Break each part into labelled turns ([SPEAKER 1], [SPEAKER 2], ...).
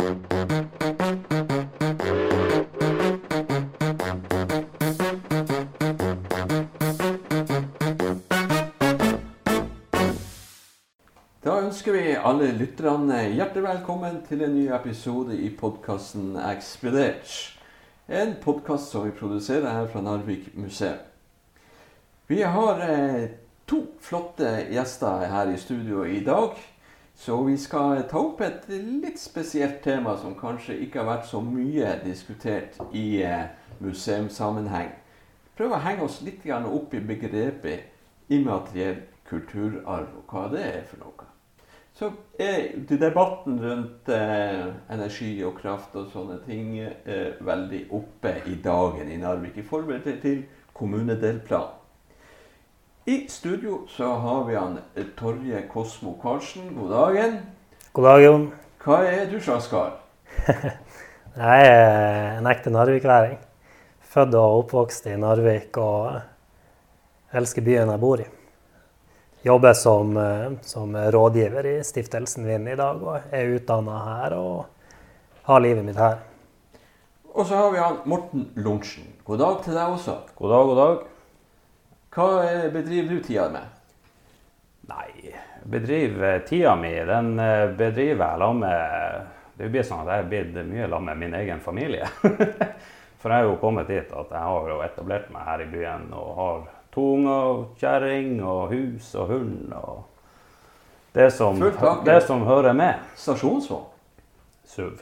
[SPEAKER 1] Da ønsker vi alle lytterne hjertelig velkommen til en ny episode i podkasten Ekspedert. En podkast som vi produserer her fra Narvik museum. Vi har eh, to flotte gjester her i studio i dag. Så vi skal ta opp et litt spesielt tema som kanskje ikke har vært så mye diskutert i eh, museumssammenheng. Prøve å henge oss litt opp i begrepet immateriell kulturarv, og hva det er for noe. Så er debatten rundt eh, energi og kraft og sånne ting eh, veldig oppe i dagen i Narvik i forhold til kommunedelplan. I studio så har vi han eh, Torje Kosmo Karlsen. God dagen.
[SPEAKER 2] God dag, Jon.
[SPEAKER 1] Hva er du slags kar?
[SPEAKER 2] Jeg er en ekte narvikværing. Født og oppvokst i Narvik og elsker byen jeg bor i. Jobber som, eh, som rådgiver i stiftelsen Vind i dag og er utdanna her og har livet mitt her.
[SPEAKER 1] Og så har vi han Morten Lorentzen. God dag til deg også.
[SPEAKER 3] God dag, god dag.
[SPEAKER 1] Hva bedriver du tida med?
[SPEAKER 3] Nei, bedriver tida mi, den eh, bedriver jeg sammen med Det blir sånn at jeg er blitt mye sammen med min egen familie. For jeg er jo kommet dit at jeg har jo etablert meg her i byen og har to unger, kjerring og hus og hund og det som, det som hører med.
[SPEAKER 1] Stasjonsvogn?
[SPEAKER 3] SUV.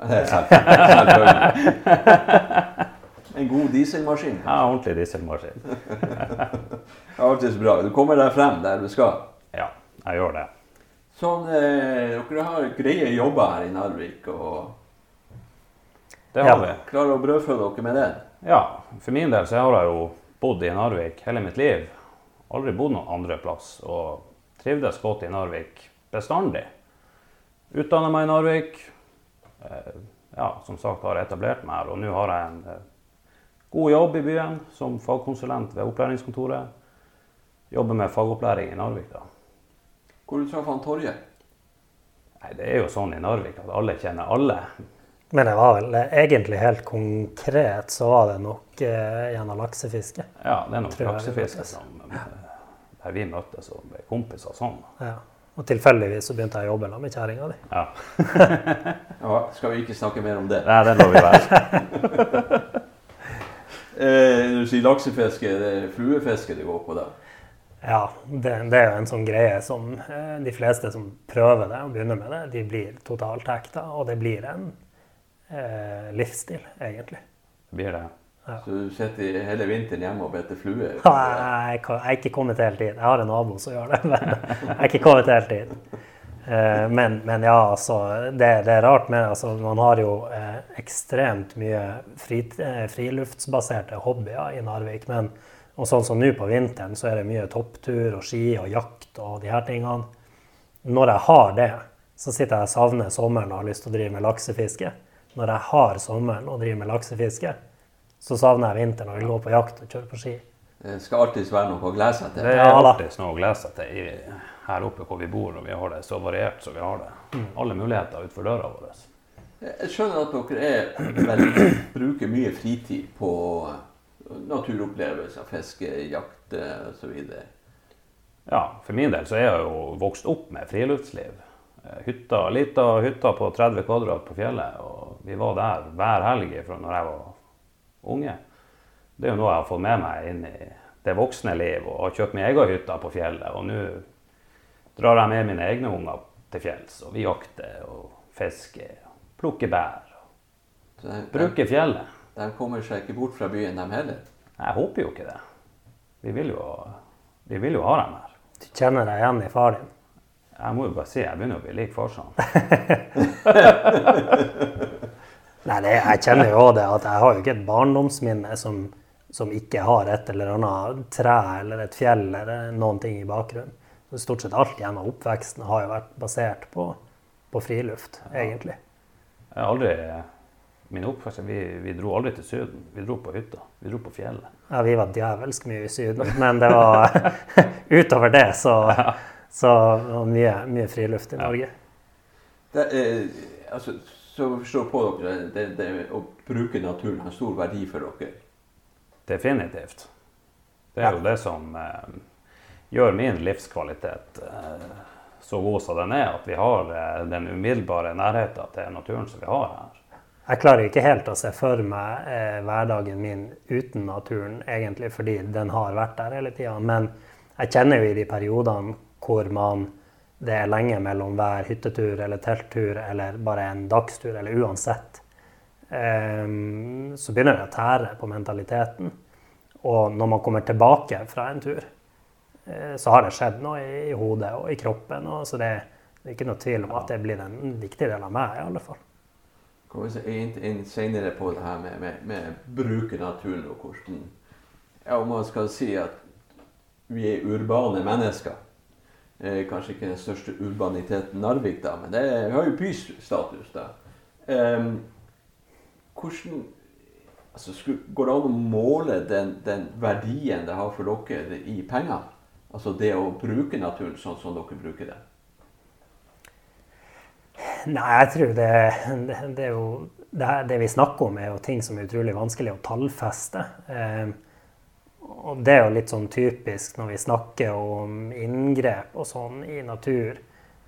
[SPEAKER 1] Selvfølgelig. En god dieselmaskin.
[SPEAKER 3] Ja, ordentlig dieselmaskin.
[SPEAKER 1] Det er bra. Du kommer deg frem der du skal.
[SPEAKER 3] Ja, jeg gjør det.
[SPEAKER 1] Sånn, eh, Dere har greie jobber her i Narvik og
[SPEAKER 3] Det har
[SPEAKER 2] Ja.
[SPEAKER 3] vi.
[SPEAKER 1] klarer å brødfø dere med det.
[SPEAKER 3] Ja, for min del så har jeg jo bodd i Narvik hele mitt liv. Aldri bodd noen andre plass, og trivdes godt i Narvik bestandig. Utdannet meg i Narvik. Eh, ja, som sagt har jeg etablert meg her, og nå har jeg en eh, god jobb i byen som fagkonsulent ved opplæringskontoret. Jobber med fagopplæring i Narvik, da.
[SPEAKER 1] Hvor du traff han Torje?
[SPEAKER 3] Nei, det er jo sånn i Narvik at alle kjenner alle.
[SPEAKER 2] Men det var vel eh, egentlig helt konkret så var det nok eh, gjennom laksefiske.
[SPEAKER 3] Ja, det er nok laksefiske som eh, Der vi møttes og ble kompiser sånn.
[SPEAKER 2] Ja. Og tilfeldigvis så begynte jeg å jobbe sammen med kjerringa di.
[SPEAKER 3] Ja.
[SPEAKER 1] Ja, skal vi ikke snakke mer om det.
[SPEAKER 3] Nei, det lar vi være.
[SPEAKER 1] Laksefiske, det er fluefiske det går på der?
[SPEAKER 2] Ja, det, det er jo en sånn greie som eh, de fleste som prøver det og begynner med det, de blir totalt hekta, og det blir en eh, livsstil, egentlig.
[SPEAKER 3] Blir det.
[SPEAKER 1] Så du sitter hele vinteren hjemme og beter flue?
[SPEAKER 2] Nei, Jeg jeg er ikke kommet helt dit. Jeg har en nabo som gjør det, men jeg er ikke kommet helt dit. Eh, Men, men ja, altså, det, det er rart med altså, Man har jo eh, ekstremt mye fri, eh, friluftsbaserte hobbyer i Narvik. Men og sånn som nå på vinteren, så er det mye topptur og ski og jakt og de her tingene. Når jeg har det, så sitter jeg og savner sommeren og har lyst til å drive med laksefiske. Når jeg har sommeren og driver med laksefiske, så savner jeg vinteren og vil gå på jakt og kjøre på ski.
[SPEAKER 1] Det skal alltids være noe å glede seg til.
[SPEAKER 3] Det er alltid noe å glede seg til her oppe hvor vi bor, og vi har det så variert som vi har det. Alle muligheter utenfor døra vår.
[SPEAKER 1] Jeg skjønner at dere er, veldig, bruker mye fritid på naturopplevelser, fiske, jakt osv.
[SPEAKER 3] Ja, for min del så er jeg jo vokst opp med friluftsliv. Eh, Hytta, lita hytta på 30 kvadrat på fjellet, og vi var der hver helg fra når jeg var unge. Det er jo noe jeg har fått med meg inn i det voksne liv, og har kjøpt min egen hytte på fjellet. Og nå drar jeg med mine egne unger til fjells, og vi jakter og fisker, og plukker bær.
[SPEAKER 1] Og de,
[SPEAKER 3] Bruker fjellet.
[SPEAKER 1] de kommer seg ikke bort fra byen, de heller.
[SPEAKER 3] Jeg håper jo ikke det. Vi vil jo, vi vil jo ha dem her.
[SPEAKER 2] Du kjenner deg igjen i far din.
[SPEAKER 3] Jeg må jo bare si, jeg begynner å bli lik farsan.
[SPEAKER 2] Nei, det, jeg kjenner jo det at jeg har jo ikke et barndomsminne som, som ikke har et eller annet tre eller et fjell eller noen ting i bakgrunnen. Så Stort sett alt gjennom oppveksten har jo vært basert på, på friluft, egentlig.
[SPEAKER 3] Jeg har aldri, min oppvekst, vi, vi dro aldri til Syden. Vi dro på hytta. Vi dro på fjellet.
[SPEAKER 2] Ja, vi var djevelsk mye i Syden, men det var utover det så, så var mye, mye friluft i Norge.
[SPEAKER 1] Det, eh, altså, så forstår på dere, det, det å bruke naturen har stor verdi for dere.
[SPEAKER 3] Definitivt. Det er jo det som eh, gjør min livskvalitet eh, så god som den er, at vi har eh, den umiddelbare nærheten til naturen som vi har her.
[SPEAKER 2] Jeg klarer ikke helt å se for meg eh, hverdagen min uten naturen, egentlig, fordi den har vært der hele tida. Men jeg kjenner jo i de periodene hvor man, det er lenge mellom hver hyttetur eller telttur eller bare en dagstur, eller uansett, eh, så begynner det å tære på mentaliteten. Og når man kommer tilbake fra en tur, så har det skjedd noe i, hodet og i kroppen. Og så det, det er ikke noe tvil om at det blir en viktig del av meg, i alle fall.
[SPEAKER 1] Kommer vi inn, inn senere på det her med, med, med bruke naturen og hvordan Ja, om man skal si at vi er urbane mennesker. Eh, kanskje ikke den største urbaniteten Narvik, da, men det er, har jo bystatus, da. Eh, hvordan altså, Går det an å måle den, den, verdien det har for dere i penger? Altså det å bruke naturen sånn som dere bruker det?
[SPEAKER 2] Nei, jeg tror det, det, det er jo det, det, vi snakker om, er jo ting som er utrolig vanskelig å tallfeste. Eh, og det er jo litt sånn typisk når vi snakker om inngrep og sånn i natur.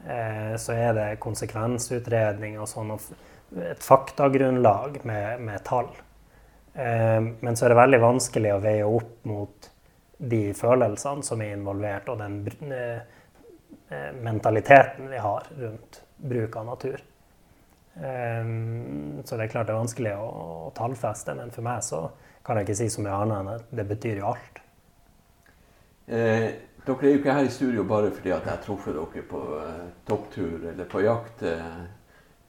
[SPEAKER 2] Eh, så er det konsekvensutredning og sånn, og et faktagrunnlag med, med tall. Eh, men så er det veldig vanskelig å veie opp mot de følelsene som er involvert, og den eh, eh, mentaliteten vi har rundt bruk av natur. Um, så det er klart det er vanskelig å, tallfeste, men for meg så kan jeg ikke si så mye annet enn at det betyr jo alt.
[SPEAKER 1] Eh, dere er jo ikke her i studio bare fordi at jeg har truffet dere på eh, topptur eller på jakt. Eh.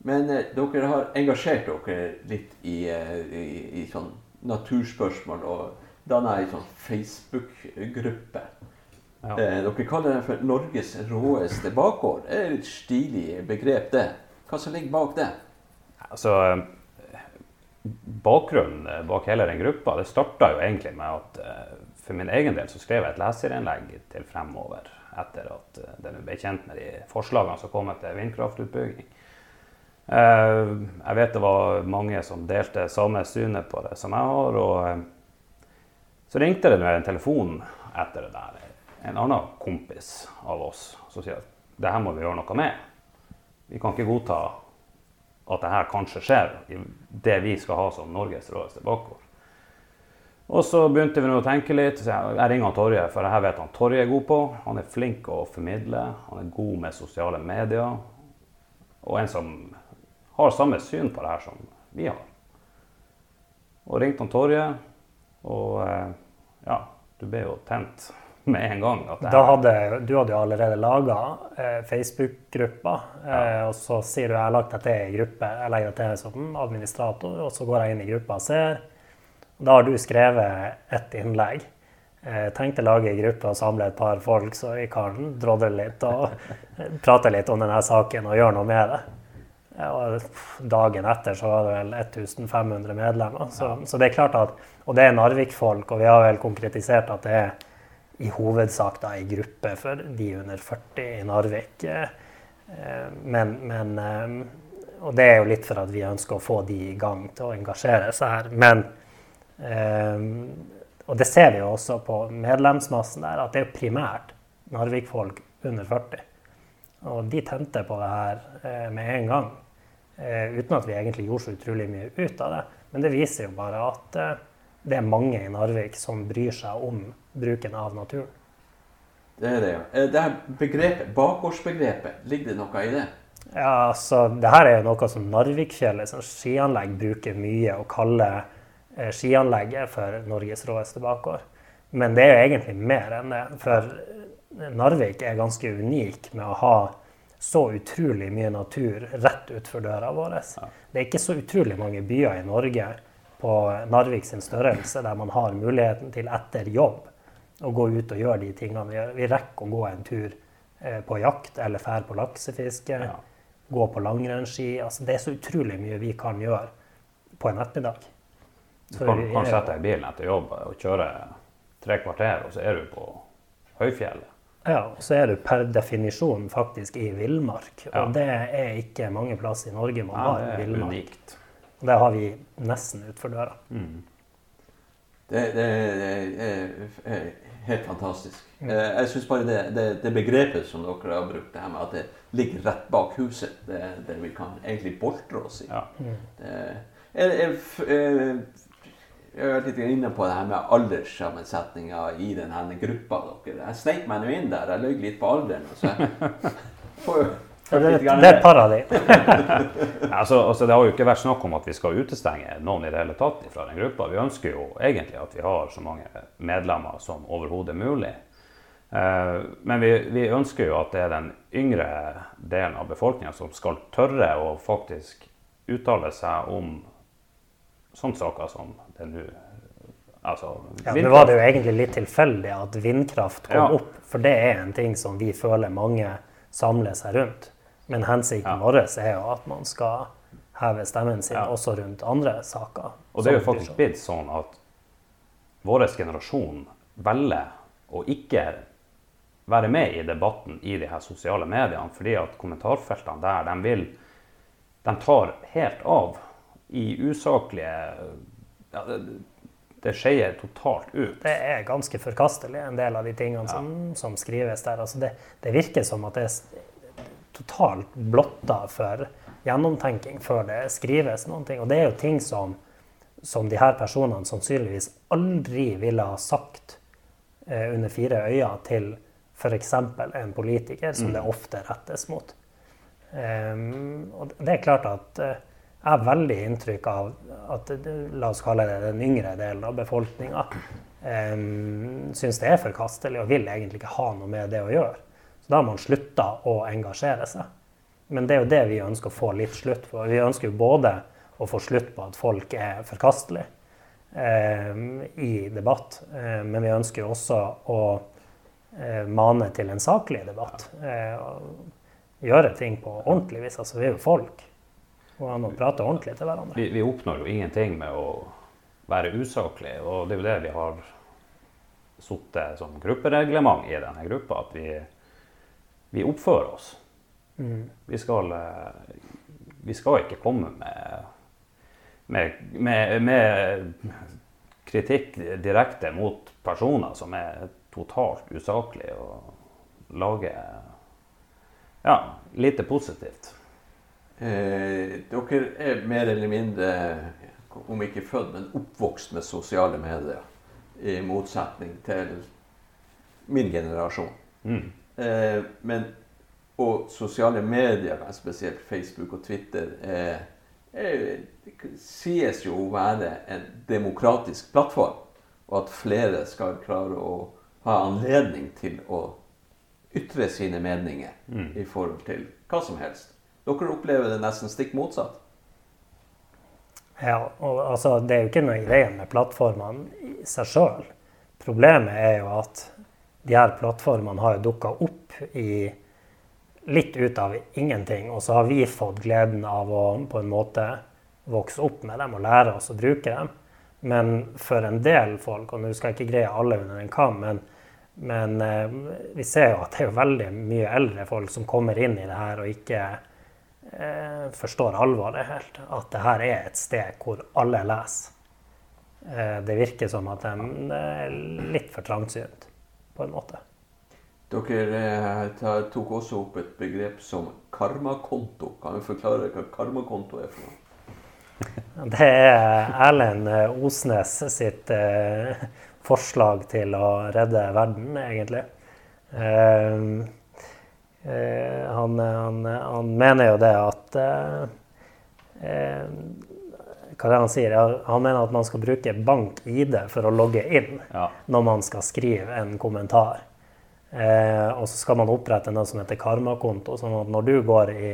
[SPEAKER 1] Men eh, dere har engasjert dere litt i, i, i sånn naturspørsmål og danna ei sånn Facebook-gruppe. Ja. Eh, dere kaller den for Norges råeste bakgård. Det er et stilig begrep, det. Hva som ligger bak det?
[SPEAKER 3] Altså, Bakgrunnen bak hele den gruppa det starta jo egentlig med at eh, for min egen del så skrev jeg et leserinnlegg til Fremover etter at eh, den ble kjent med de forslagene som kom etter vindkraftutbygging. Jeg vet det var mange som delte samme synet på det som jeg har. og Så ringte det en telefon etter det der en annen kompis av oss som sier at det her må vi gjøre noe med. Vi kan ikke godta at det her kanskje skjer i det vi skal ha som Norges råeste bakgård. Og så begynte vi å tenke litt. Så jeg ringer Torje, for dette vet han Torje er god på. Han er flink å formidle. Han er god med sosiale medier. Og en som har samme syn på det her som vi har. Og ringte han Torje, og eh, ja, du ble jo tent med en gang.
[SPEAKER 2] Hadde, du hadde jo allerede laga eh, Facebook-gruppa, eh, og så sier du jeg har lagt deg til i gruppe. Jeg legger deg til som administrator, og så går jeg inn i gruppa og ser. Da har du skrevet et innlegg. Eh, tenkte å lage en gruppe og samle et par folk, så vi kan drodle litt og prate litt om denne saken og gjøre noe med det. Og dagen etter så var det vel 1500 medlemmer. Så, så det er klart at, Og det er Narvik-folk, og vi har vel konkretisert at det er i hovedsak da ei gruppe for de under 40 i Narvik. Eh, men, men, eh, Og det er jo litt for at vi ønsker å få de i gang til å engasjere seg her. Men eh, Og det ser vi jo også på medlemsmassen der, at det er primært Narvik-folk under 40. Og de tente på det her med en gang. Uten at vi egentlig gjorde så utrolig mye ut av det. Men det viser jo bare at det er mange i Narvik som bryr seg om bruken av naturen.
[SPEAKER 1] Det er det, ja. Eh, det her begrepet, bakgårdsbegrepet, ligger det noe i det?
[SPEAKER 2] Ja, altså, det her er jo noe som Narvikfjellet som skianlegg bruker mye, å kalle eh, skianlegget for Norges råeste bakgård. Men det er jo egentlig mer enn det. For Narvik er ganske unik med å ha så utrolig mye natur rett utenfor døra vår. Det er ikke så utrolig mange byer i Norge på Narvik sin størrelse der man har muligheten til etter jobb å gå ut og gjøre de tingene vi gjør. Vi rekker å gå en tur eh, på jakt eller fære på laksefiske. Ja. Gå på langrennsski. Altså, det er så utrolig mye vi kan gjøre på en ettermiddag.
[SPEAKER 3] du kan, kan sette deg i bilen etter jobb og kjøre tre kvarter, og så er du på høyfjellet.
[SPEAKER 2] Ja, og så er du per definisjon faktisk i villmark.
[SPEAKER 3] Ja.
[SPEAKER 2] Og det er ikke mange plasser i Norge man
[SPEAKER 3] Ja,
[SPEAKER 2] har
[SPEAKER 3] det er
[SPEAKER 2] villmark.
[SPEAKER 3] unikt.
[SPEAKER 2] Og det har vi nesten utfor døra.
[SPEAKER 1] Det, det er, er, er helt fantastisk. Eh, Jeg syns bare det, det, det begrepet som dere har brukt, det her med at det ligger rett bak huset, det er det vi kan egentlig boltre oss i.
[SPEAKER 3] Ja.
[SPEAKER 1] Det, Er, jeg, eh, jeg har vært litt inne på det her med alderssammensetninga i denne gruppa dere. Jeg sneik meg nå inn der. Jeg løy litt på alderen. Så jeg får jo
[SPEAKER 2] det,
[SPEAKER 1] litt
[SPEAKER 2] det er et par av de.
[SPEAKER 3] Altså, altså, det har jo ikke vært snakk om at vi skal utestenge noen i det hele tatt fra den gruppa. Vi ønsker jo egentlig at vi har så mange medlemmer som overhodet mulig. Eh, Men vi, vi ønsker jo at det er den yngre delen av befolkninga som skal tørre å faktisk uttale seg om sånne saker som det nå Altså,
[SPEAKER 2] Ja, Nå var det jo egentlig litt tilfeldig at vindkraft kom
[SPEAKER 3] Ja.
[SPEAKER 2] opp, for det er en ting som vi føler mange samler seg rundt. Men hensikten
[SPEAKER 3] Ja.
[SPEAKER 2] vår er jo at man skal heve stemmen sin
[SPEAKER 3] Ja.
[SPEAKER 2] også rundt andre saker.
[SPEAKER 3] Og det er jo faktisk blitt sånn at vår generasjon velger å ikke være med i debatten i de her sosiale mediene, fordi at kommentarfeltene der, de vil De tar helt av i usaklige ja, det, det skeier totalt ut.
[SPEAKER 2] Det er ganske forkastelig, en del av de tingene som, som skrives der. Altså det, det virker som at det er totalt blotta for gjennomtenking før det skrives noen ting. Og det er jo ting som, som de her personene sannsynligvis aldri ville ha sagt eh, under fire øyne til f.eks. en politiker, som det ofte rettes mot. Um, og det er klart at eh, jeg har veldig inntrykk av at la oss kalle det den yngre delen av befolkninga um, syns det er forkastelig og vil egentlig ikke ha noe med det å gjøre. Så da har man slutta å engasjere seg. Men det er jo det vi ønsker å få litt slutt på. Vi ønsker jo både å få slutt på at folk er forkastelige um, i debatt, um, men vi ønsker jo også å uh, mane til en saklig debatt. Uh, gjøre ting på ordentlig vis. Altså, vi er jo folk. Og an å prate ordentlig til hverandre.
[SPEAKER 3] Vi, vi oppnår jo ingenting med å være usaklige, og det er jo det vi har satt som gruppereglement i denne gruppa, at vi, vi oppfører oss. Vi, skal, eh, vi skal ikke komme med, med, med, med kritikk direkte mot personer som er totalt usaklige, og lage ja, lite positivt.
[SPEAKER 1] Eh, dere er mer eller mindre, om ikke født, men oppvokst med sosiale medier. I motsetning til min generasjon.
[SPEAKER 3] Mm.
[SPEAKER 1] Eh, men, og sosiale medier, spesielt Facebook og Twitter, eh, er, sies jo å være en demokratisk plattform. Og at flere skal klare å ha anledning til å ytre sine meninger i forhold til hva som helst. Dere opplever det nesten stikk motsatt.
[SPEAKER 2] Ja, og altså, det er jo ikke noe i veien med plattformene i seg sjøl. Problemet er jo at de her plattformene har jo dukka opp i litt ut av ingenting. Og så har vi fått gleden av å på en måte vokse opp med dem og lære oss å bruke dem. Men for en del folk, og nå skal jeg ikke greie alle under en kam, men, men eh, vi ser jo at det er veldig mye eldre folk som kommer inn i det her og ikke eh, forstår alvoret helt. At det her er et sted hvor alle leser. Eh, det virker som at de er litt for trangsynt, på en måte.
[SPEAKER 1] Dere eh, tok også opp et begrep som karmakonto. Kan du forklare hva karmakonto er for noe?
[SPEAKER 2] Det er Erlend Osnes sitt eh, forslag til å redde verden, egentlig. Eh, eh, han, han, han mener jo det at eh, eh, Hva er det han sier? Han mener at man skal bruke bank-ID for å logge inn
[SPEAKER 3] Ja.
[SPEAKER 2] når man skal skrive en kommentar. Eh, og så skal man opprette noe som heter karmakonto, sånn at når du går i,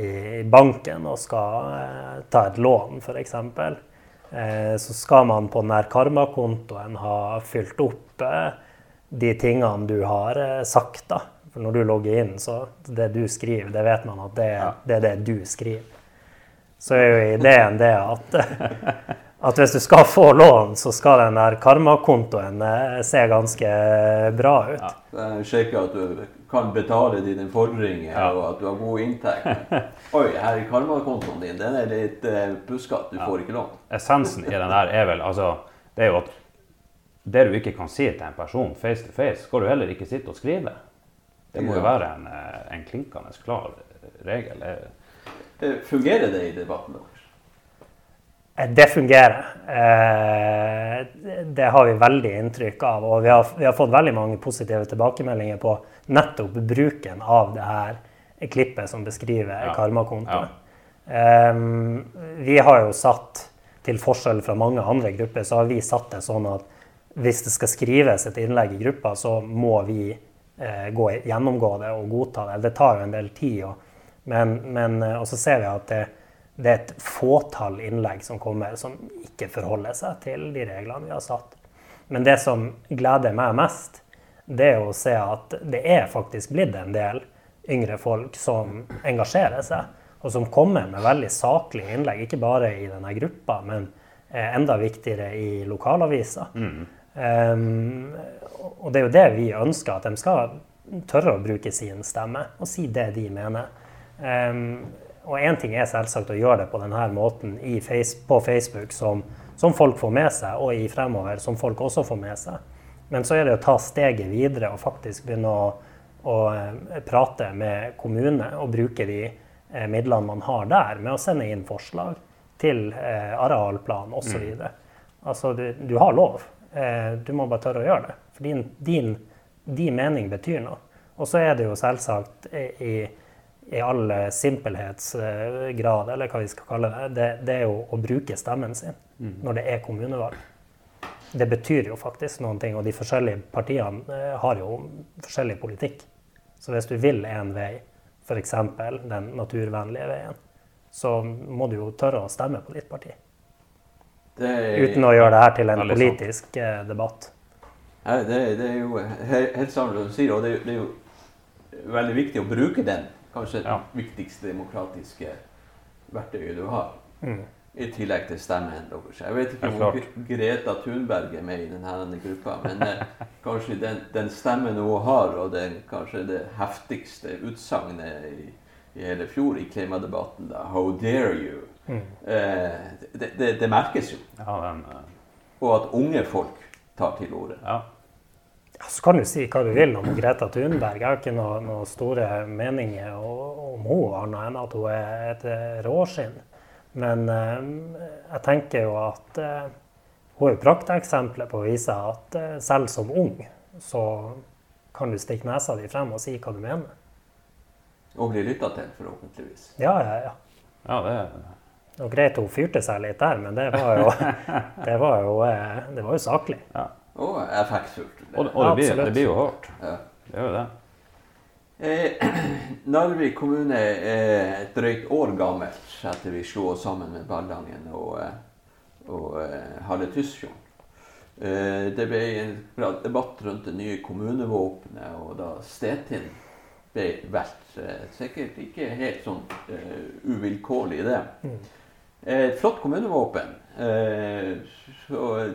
[SPEAKER 2] i banken og skal eh, ta et lån, f.eks., eh, så skal man på den karmakontoen ha fylt opp eh, de tingene du har eh, sagt. da. For når du logger inn, så det du skriver, det vet man at det,
[SPEAKER 3] Ja.
[SPEAKER 2] det er det du skriver. Så er jo ideen det at, at hvis du skal få lån, så skal den der karmakontoen eh, se ganske bra ut.
[SPEAKER 3] Ja.
[SPEAKER 1] Eh, Sjekke at du kan betale dine fordringer,
[SPEAKER 3] Ja.
[SPEAKER 1] og at du har god inntekt. Oi, her er karmakontoen din. Den er litt uh, puskete. Du får ikke lån.
[SPEAKER 3] Essensen i den der er vel altså Det er jo at det du ikke kan si til en person face to face, skal du heller ikke sitte og skrive. Det må jo være en, eh, en klinkende klar regel.
[SPEAKER 1] Eh, Fungerer det i debatten deres?
[SPEAKER 2] Eh, Det fungerer. Eh, Det har vi veldig inntrykk av. Og vi har, vi har fått veldig mange positive tilbakemeldinger på nettopp bruken av det her klippet som beskriver
[SPEAKER 3] Ja.
[SPEAKER 2] karmakontoen. Ja. Vi har jo satt, til forskjell fra mange andre grupper, så har vi satt det sånn at hvis det skal skrives et innlegg i gruppa, så må vi gå, gjennomgå det og godta det. Det tar jo en del tid. Og, men, men, eh, og så ser vi at det, det er et fåtall innlegg som kommer som ikke forholder seg til de reglene vi har satt. Men det som gleder meg mest, det er å se at det er faktisk blitt en del yngre folk som engasjerer seg, og som kommer med veldig saklige innlegg. Ikke bare i denne gruppa, men eh, enda viktigere i lokalaviser. Um, og det er jo det vi ønsker, at de skal tørre å bruke sin stemme og si det de mener. Um, og én ting er selvsagt å gjøre det på denne måten i face, på Facebook, som, som folk får med seg, og i fremover, som folk også får med seg. Men så er det å ta steget videre og faktisk begynne å, å eh, prate med kommune og bruke de eh, midlene man har der, med å sende inn forslag til eh, arealplan osv. Altså, du, du har lov. Eh, du må bare tørre å gjøre det. For din, din, din mening betyr noe. Og så er det jo selvsagt i, i all simpelhetsgrad, eller hva vi skal kalle det, det, det er jo å bruke stemmen sin når det er kommunevalg. Det betyr jo faktisk noen ting, og de forskjellige partiene eh, har jo forskjellig politikk. Så hvis du vil en vei, f.eks. den naturvennlige veien, så må du jo tørre å stemme på ditt parti.
[SPEAKER 1] Det er,
[SPEAKER 2] Uten å gjøre det her til en politisk eh, debatt.
[SPEAKER 1] Nei, det, det er jo helt sant som du sier, og det, det er jo veldig viktig å bruke den. Kanskje
[SPEAKER 3] Ja.
[SPEAKER 1] det viktigste demokratiske verktøyet du har.
[SPEAKER 2] Mm.
[SPEAKER 1] I tillegg til stemmen deres. Jeg vet ikke om. Greta Thunberg er med i denne gruppa, men eh, kanskje den, den stemmen hun har, og den, kanskje det heftigste utsagnet i, i hele fjor i klimadebatten, da, 'How dare you',
[SPEAKER 2] Mm.
[SPEAKER 1] eh, det, det, det merkes jo.
[SPEAKER 3] Ja, den, uh...
[SPEAKER 1] Og at unge folk tar til orde.
[SPEAKER 3] ja.
[SPEAKER 2] Ja, Så kan du si hva du vil om Greta Thunberg. Jeg har ikke noen noe store meninger om henne, annet enn at hun er et eh, råskinn. Men eh, jeg tenker jo at eh, hun er prakteksemplet på å vise at eh, selv som ung, så kan du stikke nesa di frem og si hva du mener.
[SPEAKER 1] Og bli lytta til, forhåpentligvis.
[SPEAKER 2] Ja, ja, ja.
[SPEAKER 3] ja det,
[SPEAKER 2] Det var greit hun fyrte seg litt der, men det var jo, det var jo, eh, det var jo saklig.
[SPEAKER 3] ja.
[SPEAKER 1] Og effektfullt.
[SPEAKER 3] Og, og det, blir, det blir jo hardt.
[SPEAKER 1] Ja.
[SPEAKER 3] Det gjør jo det.
[SPEAKER 1] Eh, Narvik kommune er et drøyt år gammelt etter vi slo oss sammen med Ballangen og, eh, og eh, Halle Tysfjord. Eh, det ble en debatt rundt det nye kommunevåpenet, og da Stetin ble valgt. Eh, sikkert ikke helt sånn eh, uvilkårlig, det. Eh, Et flott kommunevåpen. Eh, så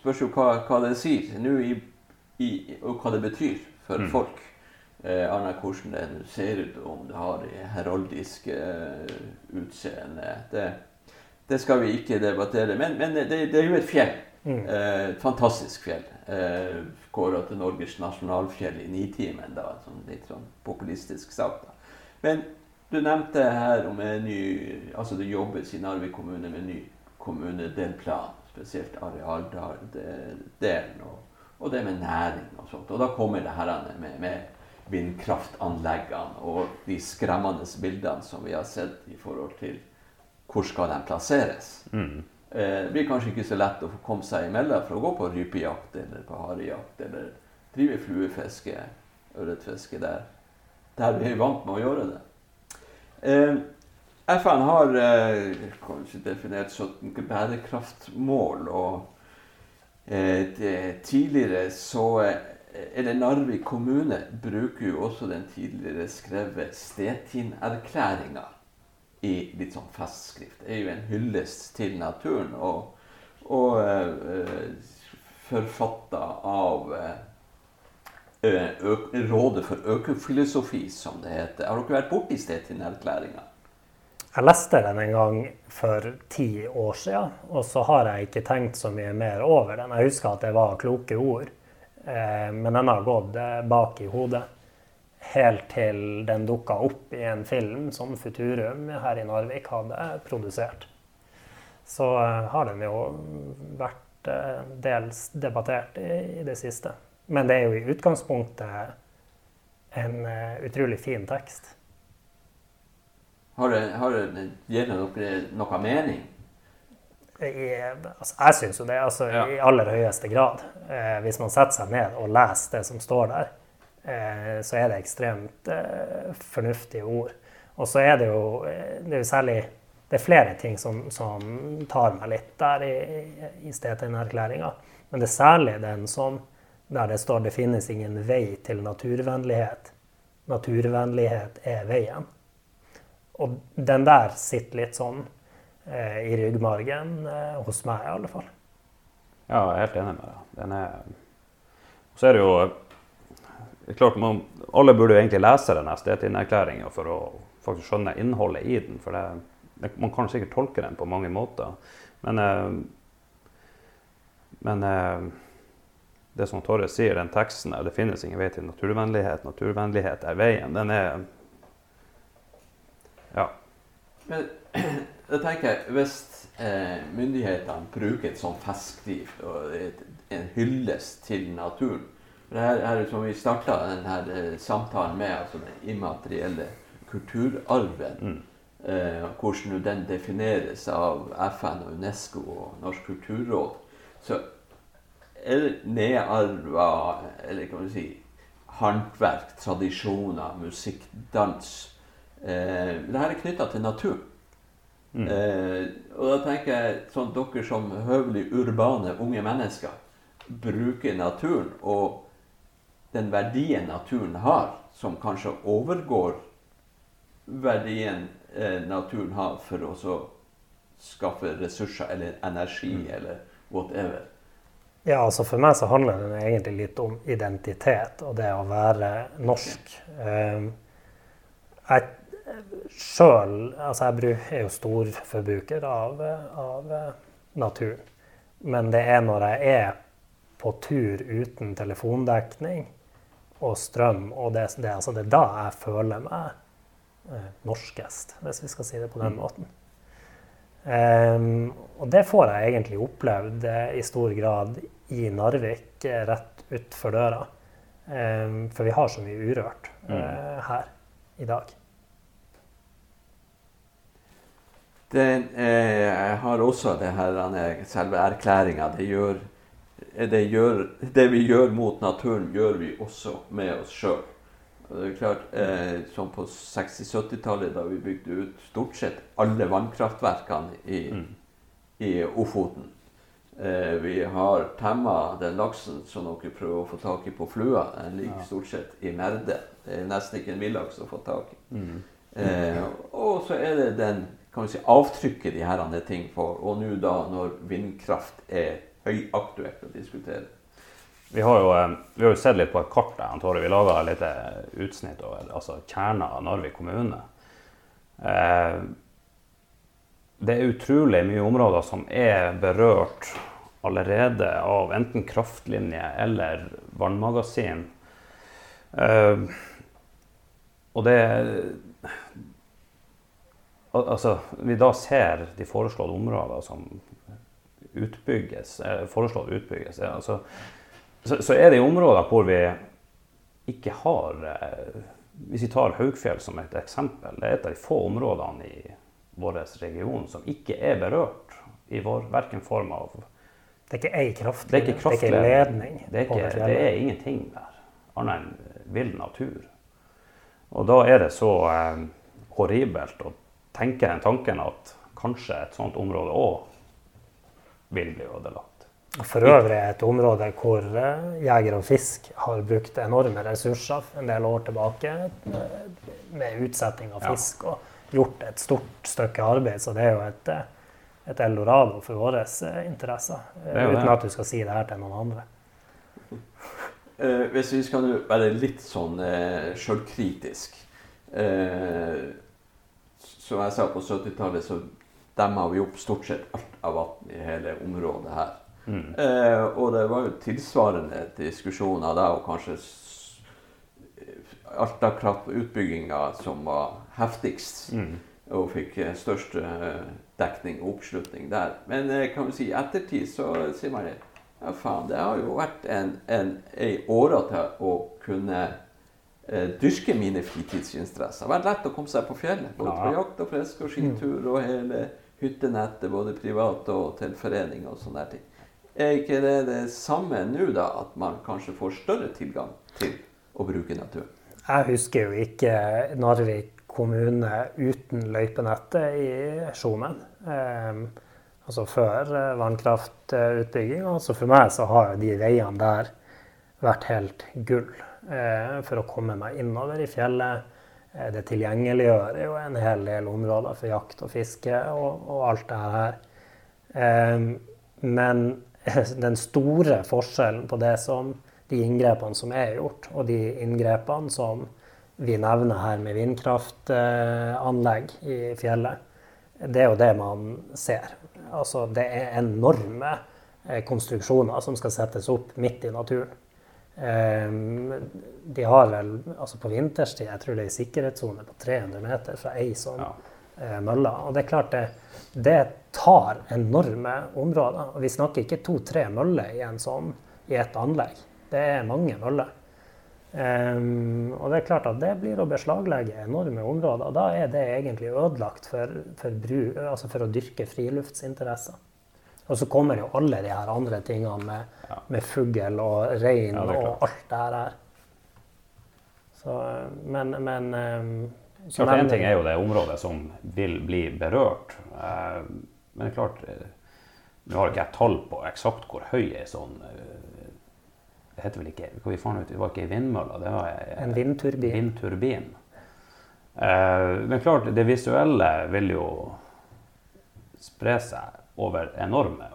[SPEAKER 1] spørs jo hva, hva det sier nå i, i, og hva det betyr for
[SPEAKER 3] Mm.
[SPEAKER 1] folk. Eh, Annet hvordan det ser ut, om det har det heraldiske eh, utseende. Det, det skal vi ikke debattere. Men, men det, det er jo et fjell.
[SPEAKER 2] Mm.
[SPEAKER 1] Eh, et fantastisk fjell. Eh, Kåra til Norges nasjonalfjell i Nitimen, da. Sånn, litt sånn populistisk sak. da. Men du nevnte her om en ny Altså det jobbes i Narvik kommune med ny kommunedelplan. Spesielt arealdelen og, og det med næring og sånt. Og da kommer det her med, med vindkraftanleggene og de skremmende bildene som vi har sett i forhold til hvor skal de plasseres.
[SPEAKER 3] Mm.
[SPEAKER 1] Eh, det blir kanskje ikke så lett å få komme seg imellom for å gå på rypejakt eller på harejakt eller drive fluefiske, ørretfiske der. Der vi er vant med å gjøre det. Eh, FN har eh, kanskje definert 17 bærekraftmål, og eh, det, tidligere så Eller Narvik kommune bruker jo også den tidligere skrevet Stetin-erklæringa i litt sånn festskrift. Det er jo en hyllest til naturen. Og og eh, forfatta av ø, Rådet for økofilosofi, som det heter. Har dere vært borti Stetin-erklæringa?
[SPEAKER 2] Jeg leste den en gang for ti år siden, og så har jeg ikke tenkt så mye mer over den. Jeg husker at det var kloke ord, eh, men den har gått eh, bak i hodet. Helt til den dukka opp i en film som Futurum her i Narvik hadde produsert så eh, har den jo vært dels debattert i det siste. Men det er jo i utgangspunktet en uh, utrolig fin tekst.
[SPEAKER 1] Har det, har det gitt dere noe mening?
[SPEAKER 2] I, altså, jeg syns jo det, altså, ja. i aller høyeste grad. Eh, hvis man setter seg ned og leser det som står der, eh, så er det ekstremt eh, fornuftige ord. Og så er det jo, det er jo særlig det er flere ting som, som tar meg litt der i, i Stetein-erklæringa. Men det er særlig den som, der det står 'det finnes ingen vei til naturvennlighet'. Naturvennlighet er veien. Og den der sitter litt sånn eh, i ryggmargen, eh, hos meg i alle fall.
[SPEAKER 3] Ja, jeg er helt enig med deg. Den er Så er det jo det klart man, Alle burde jo egentlig lese den Stetin-erklæringa for å faktisk skjønne innholdet i den. for det man kan sikkert tolke den på mange måter. Men, eh, men eh, det som Torre sier, den teksten der, det finnes ingen vei til naturvennlighet. Naturvennlighet er veien. Den er Ja.
[SPEAKER 1] Men jeg tenker, hvis eh, myndighetene bruker et sånt festskriv og et, en hyllest til naturen det her, her som Vi starta denne eh, samtalen med altså den immaterielle kulturarven. Mm eh, hvordan den defineres av FN og Unesco og Norsk kulturråd, så er det nedarva eller kan man si, håndverk, tradisjoner, musikk, dans. Eh, Dette er knytta til natur. Mm. Eh, og da tenker jeg sånn dere som høvelig urbane unge mennesker bruker naturen og den verdien naturen har, som kanskje overgår verdien eh, naturen har for å skaffe ressurser eller energi mm. eller whatever.
[SPEAKER 2] Ja, altså For meg så handler det egentlig litt om identitet og det å være norsk. Um, jeg sjøl altså jeg er jo storforbruker av, av naturen. Men det er når jeg er på tur uten telefondekning og strøm, og det, det, altså det er da jeg føler meg eh, norskest, hvis vi skal si det på den mm. måten. Um, og det får jeg egentlig opplevd eh, i stor grad i Narvik, eh, rett utfor døra. Um, for vi har så mye urørt uh, her i dag.
[SPEAKER 1] Det eh, har også det her, selve erklæringa. Det, det, det vi gjør mot naturen, gjør vi også med oss sjøl. Det er klart, eh, Som på 60-70-tallet, da vi bygde ut stort sett alle vannkraftverkene i, mm. i Ofoten. Eh, vi har temma den laksen som dere prøver å få tak i på Flua. Den ligger ja. stort sett i merde. Det er nesten ikke en villaks å få tak i. Mm. Eh, og så er det den kan vi si, avtrykket de her ting får. Og nå da når vindkraft er høyaktuelt å diskutere.
[SPEAKER 3] Vi har, jo, eh, vi har jo sett litt på et kart der, Tore. Vi laga et lite utsnitt over altså kjerna av Narvik kommune. Eh, det er utrolig mye områder som er berørt allerede av enten kraftlinje eller vannmagasin. Uh, og det Altså, vi da ser de foreslåtte områder som utbygges, eh, foreslått utbygges. Altså, så, så, er det områder hvor vi ikke har eh, Hvis vi tar Haugfjell som et eksempel, det er et av de få områdene i vår region som ikke er berørt i vår verken form av
[SPEAKER 2] Det er ikke ei kraftledning, det, det er ikke ledning?
[SPEAKER 3] Det er, ikke, det er ingenting der, annet enn vill natur. Og da er det så eh, horribelt å tenke den tanken at kanskje et sånt område òg vil bli ødelagt.
[SPEAKER 2] For øvrig et område hvor eh, jeger og fisk har brukt enorme ressurser en del år tilbake med utsetting av fisk og gjort et stort stykke arbeid. Så det er jo et, eh, et eldorado for våre eh, interesser.
[SPEAKER 3] Det
[SPEAKER 2] uten at du skal si det her til noen andre.
[SPEAKER 1] Eh, hvis vi skal være litt sånn eh, sjølkritisk eh, Som jeg sa, på 70-tallet så demma vi opp stort sett alt av vann i hele området her.
[SPEAKER 3] Mm.
[SPEAKER 1] Eh, og det var jo tilsvarende diskusjoner da, og kanskje Alta-kraftutbygginga som var heftigst.
[SPEAKER 3] Mm.
[SPEAKER 1] og fikk eh, størst eh, dekning og oppslutning der. Men eh, kan vi si i ettertid så sier man det. Ja, faen, det har jo vært en, en, ei åre til å kunne eh, dyrke mine fritidsinteresser. Det har vært lett å komme seg på fjellet. Både på jakt og fiske og skitur og hele hyttenettet, både privat og til forening og sånne ting. Er ikke det det samme nå, da? At man kanskje får større tilgang til å bruke naturen?
[SPEAKER 2] Jeg husker jo ikke Narvik kommune uten løypenettet i Skjomen. Eh, altså før vannkraftutbygging. vannkraftutbygginga. Så for meg så har de veiene der vært helt gull eh, for å komme meg innover i fjellet. Eh, det tilgjengeliggjør jo en hel del områder for jakt og fiske og, og alt det her. Eh, men den store forskjellen på det som de inngrepene som er gjort, og de inngrepene som vi nevner her med vindkraftanlegg i fjellet, det er jo det man ser. Altså, det er enorme eh, konstruksjoner som skal settes opp midt i naturen. Eh, De har vel altså på vinterstid jeg tror det er en sikkerhetssone på 300 meter fra ei sånn
[SPEAKER 3] Ja.
[SPEAKER 2] eh, mølle. Og det er klart det, det tar enorme områder. Og vi snakker ikke to-tre møller i en sånn i et anlegg. Det er mange møller. Ehm, og det er klart at det blir å beslaglegge enorme områder. Da er det egentlig ødelagt for, for, bru, altså for å dyrke friluftsinteresser. Og så kommer jo alle de her andre tingene med,
[SPEAKER 3] Ja.
[SPEAKER 2] med fugl og rein
[SPEAKER 3] Ja,
[SPEAKER 2] og alt det her. Så, men, men um, så
[SPEAKER 3] Klart, En ting er jo det området som vil bli berørt. Uh, men det er klart uh, Nå har ikke jeg tall på eksakt hvor høy ei sånn eh, Det heter vel ikke hva vi fant ut, Det var ikke ei vindmølle, det var en,
[SPEAKER 2] En vindturbin.
[SPEAKER 3] vindturbin. Eh, men klart, det visuelle vil jo spre seg over enorme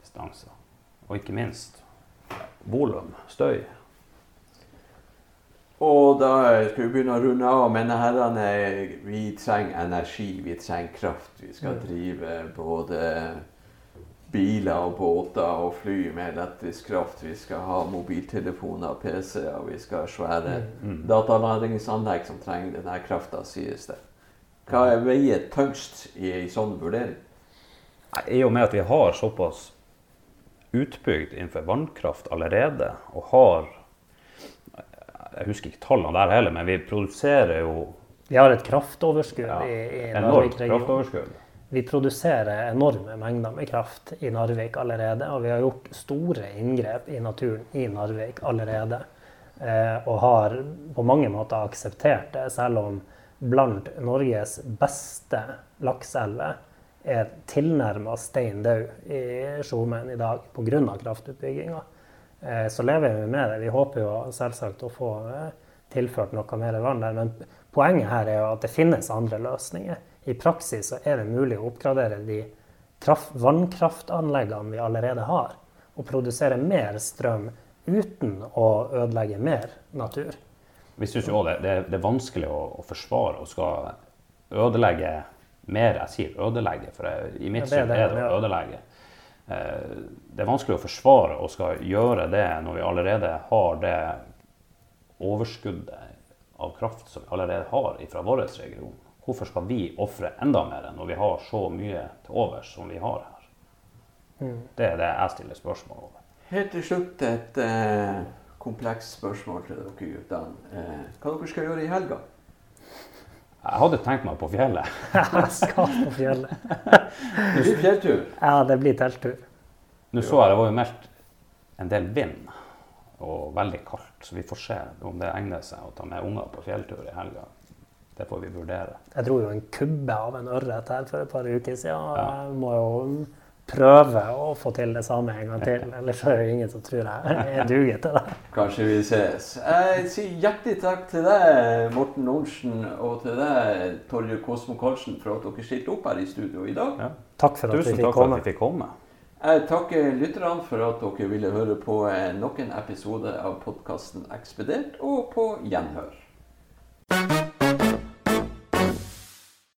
[SPEAKER 3] distanser. Og ikke minst volum, støy.
[SPEAKER 1] Og da skal vi begynne å runde av. Men herrene, vi trenger energi, vi trenger kraft. Vi skal
[SPEAKER 2] Mm.
[SPEAKER 1] drive både biler og båter og fly med elektrisk kraft. Vi skal ha mobiltelefoner og PC-er. Vi skal ha svære
[SPEAKER 3] Mm.
[SPEAKER 1] datalagringsanlegg som trenger denne krafta, sies det. Hva er veier tyngst i en sånn vurdering?
[SPEAKER 3] I og med at vi har såpass utbygd innenfor vannkraft allerede, og har Jeg husker ikke tallene der heller, men vi produserer jo
[SPEAKER 2] Vi har et kraftoverskudd
[SPEAKER 3] ja,
[SPEAKER 2] i, i
[SPEAKER 3] enormt
[SPEAKER 2] Narvik-regionen.
[SPEAKER 3] kraftoverskudd.
[SPEAKER 2] Vi produserer enorme mengder med kraft i Narvik allerede, og vi har gjort store inngrep i naturen i Narvik allerede. Eh, og har på mange måter akseptert det, selv om blant Norges beste lakseelver er tilnærma stein død i Skjomen i dag pga. kraftutbygginga. Eh, så lever vi med det. Vi håper jo selvsagt å få eh, tilført noe mer vann der. Men poenget her er jo at det finnes andre løsninger. I praksis så er det mulig å oppgradere de kraft, vannkraftanleggene vi allerede har, og produsere mer strøm uten å ødelegge mer natur.
[SPEAKER 3] Vi syns jo også det, det, det er vanskelig å, å forsvare og skal ødelegge mer. Jeg sier ødelegge, for jeg, i mitt syn
[SPEAKER 2] det
[SPEAKER 3] er det å ødelegge. Eh, Det er vanskelig å forsvare og skal gjøre det når vi allerede har det overskuddet av kraft som vi allerede har fra vår region. Hvorfor skal vi ofre enda mer når vi har så mye til overs som vi har her?
[SPEAKER 2] Mm.
[SPEAKER 3] Det er det jeg stiller spørsmål over.
[SPEAKER 1] Helt til slutt et eh, komplekst spørsmål til dere guttene. Eh, hva dere skal gjøre i helga?
[SPEAKER 3] Jeg hadde tenkt meg på fjellet.
[SPEAKER 2] Jeg skal på fjellet.
[SPEAKER 1] Det blir fjelltur.
[SPEAKER 2] Ja, det blir telttur.
[SPEAKER 3] Nå så jeg det var jo meldt en del vind og veldig kaldt, så vi får se om det egner seg å ta med unger på fjelltur i helga. Det får vi vurdere.
[SPEAKER 2] Jeg dro jo en kubbe av en ørret her for et par uker siden.
[SPEAKER 3] Ja.
[SPEAKER 2] Jeg må jo prøve å få til det samme en gang til. Ellers er det ingen som tror jeg er duger til det.
[SPEAKER 1] Kanskje vi ses. Jeg sier hjertelig takk til deg, Morten Lorentzen, og til deg, Torje Kosmo Karlsen, for at dere stilte opp her i studio i dag.
[SPEAKER 3] Ja.
[SPEAKER 2] Takk for at
[SPEAKER 3] Tusen
[SPEAKER 2] vi fikk
[SPEAKER 3] takk for at vi fikk komme.
[SPEAKER 1] Jeg takker lytterne for at dere ville høre på nok en episode av podkasten Ekspedert, og på gjenhør.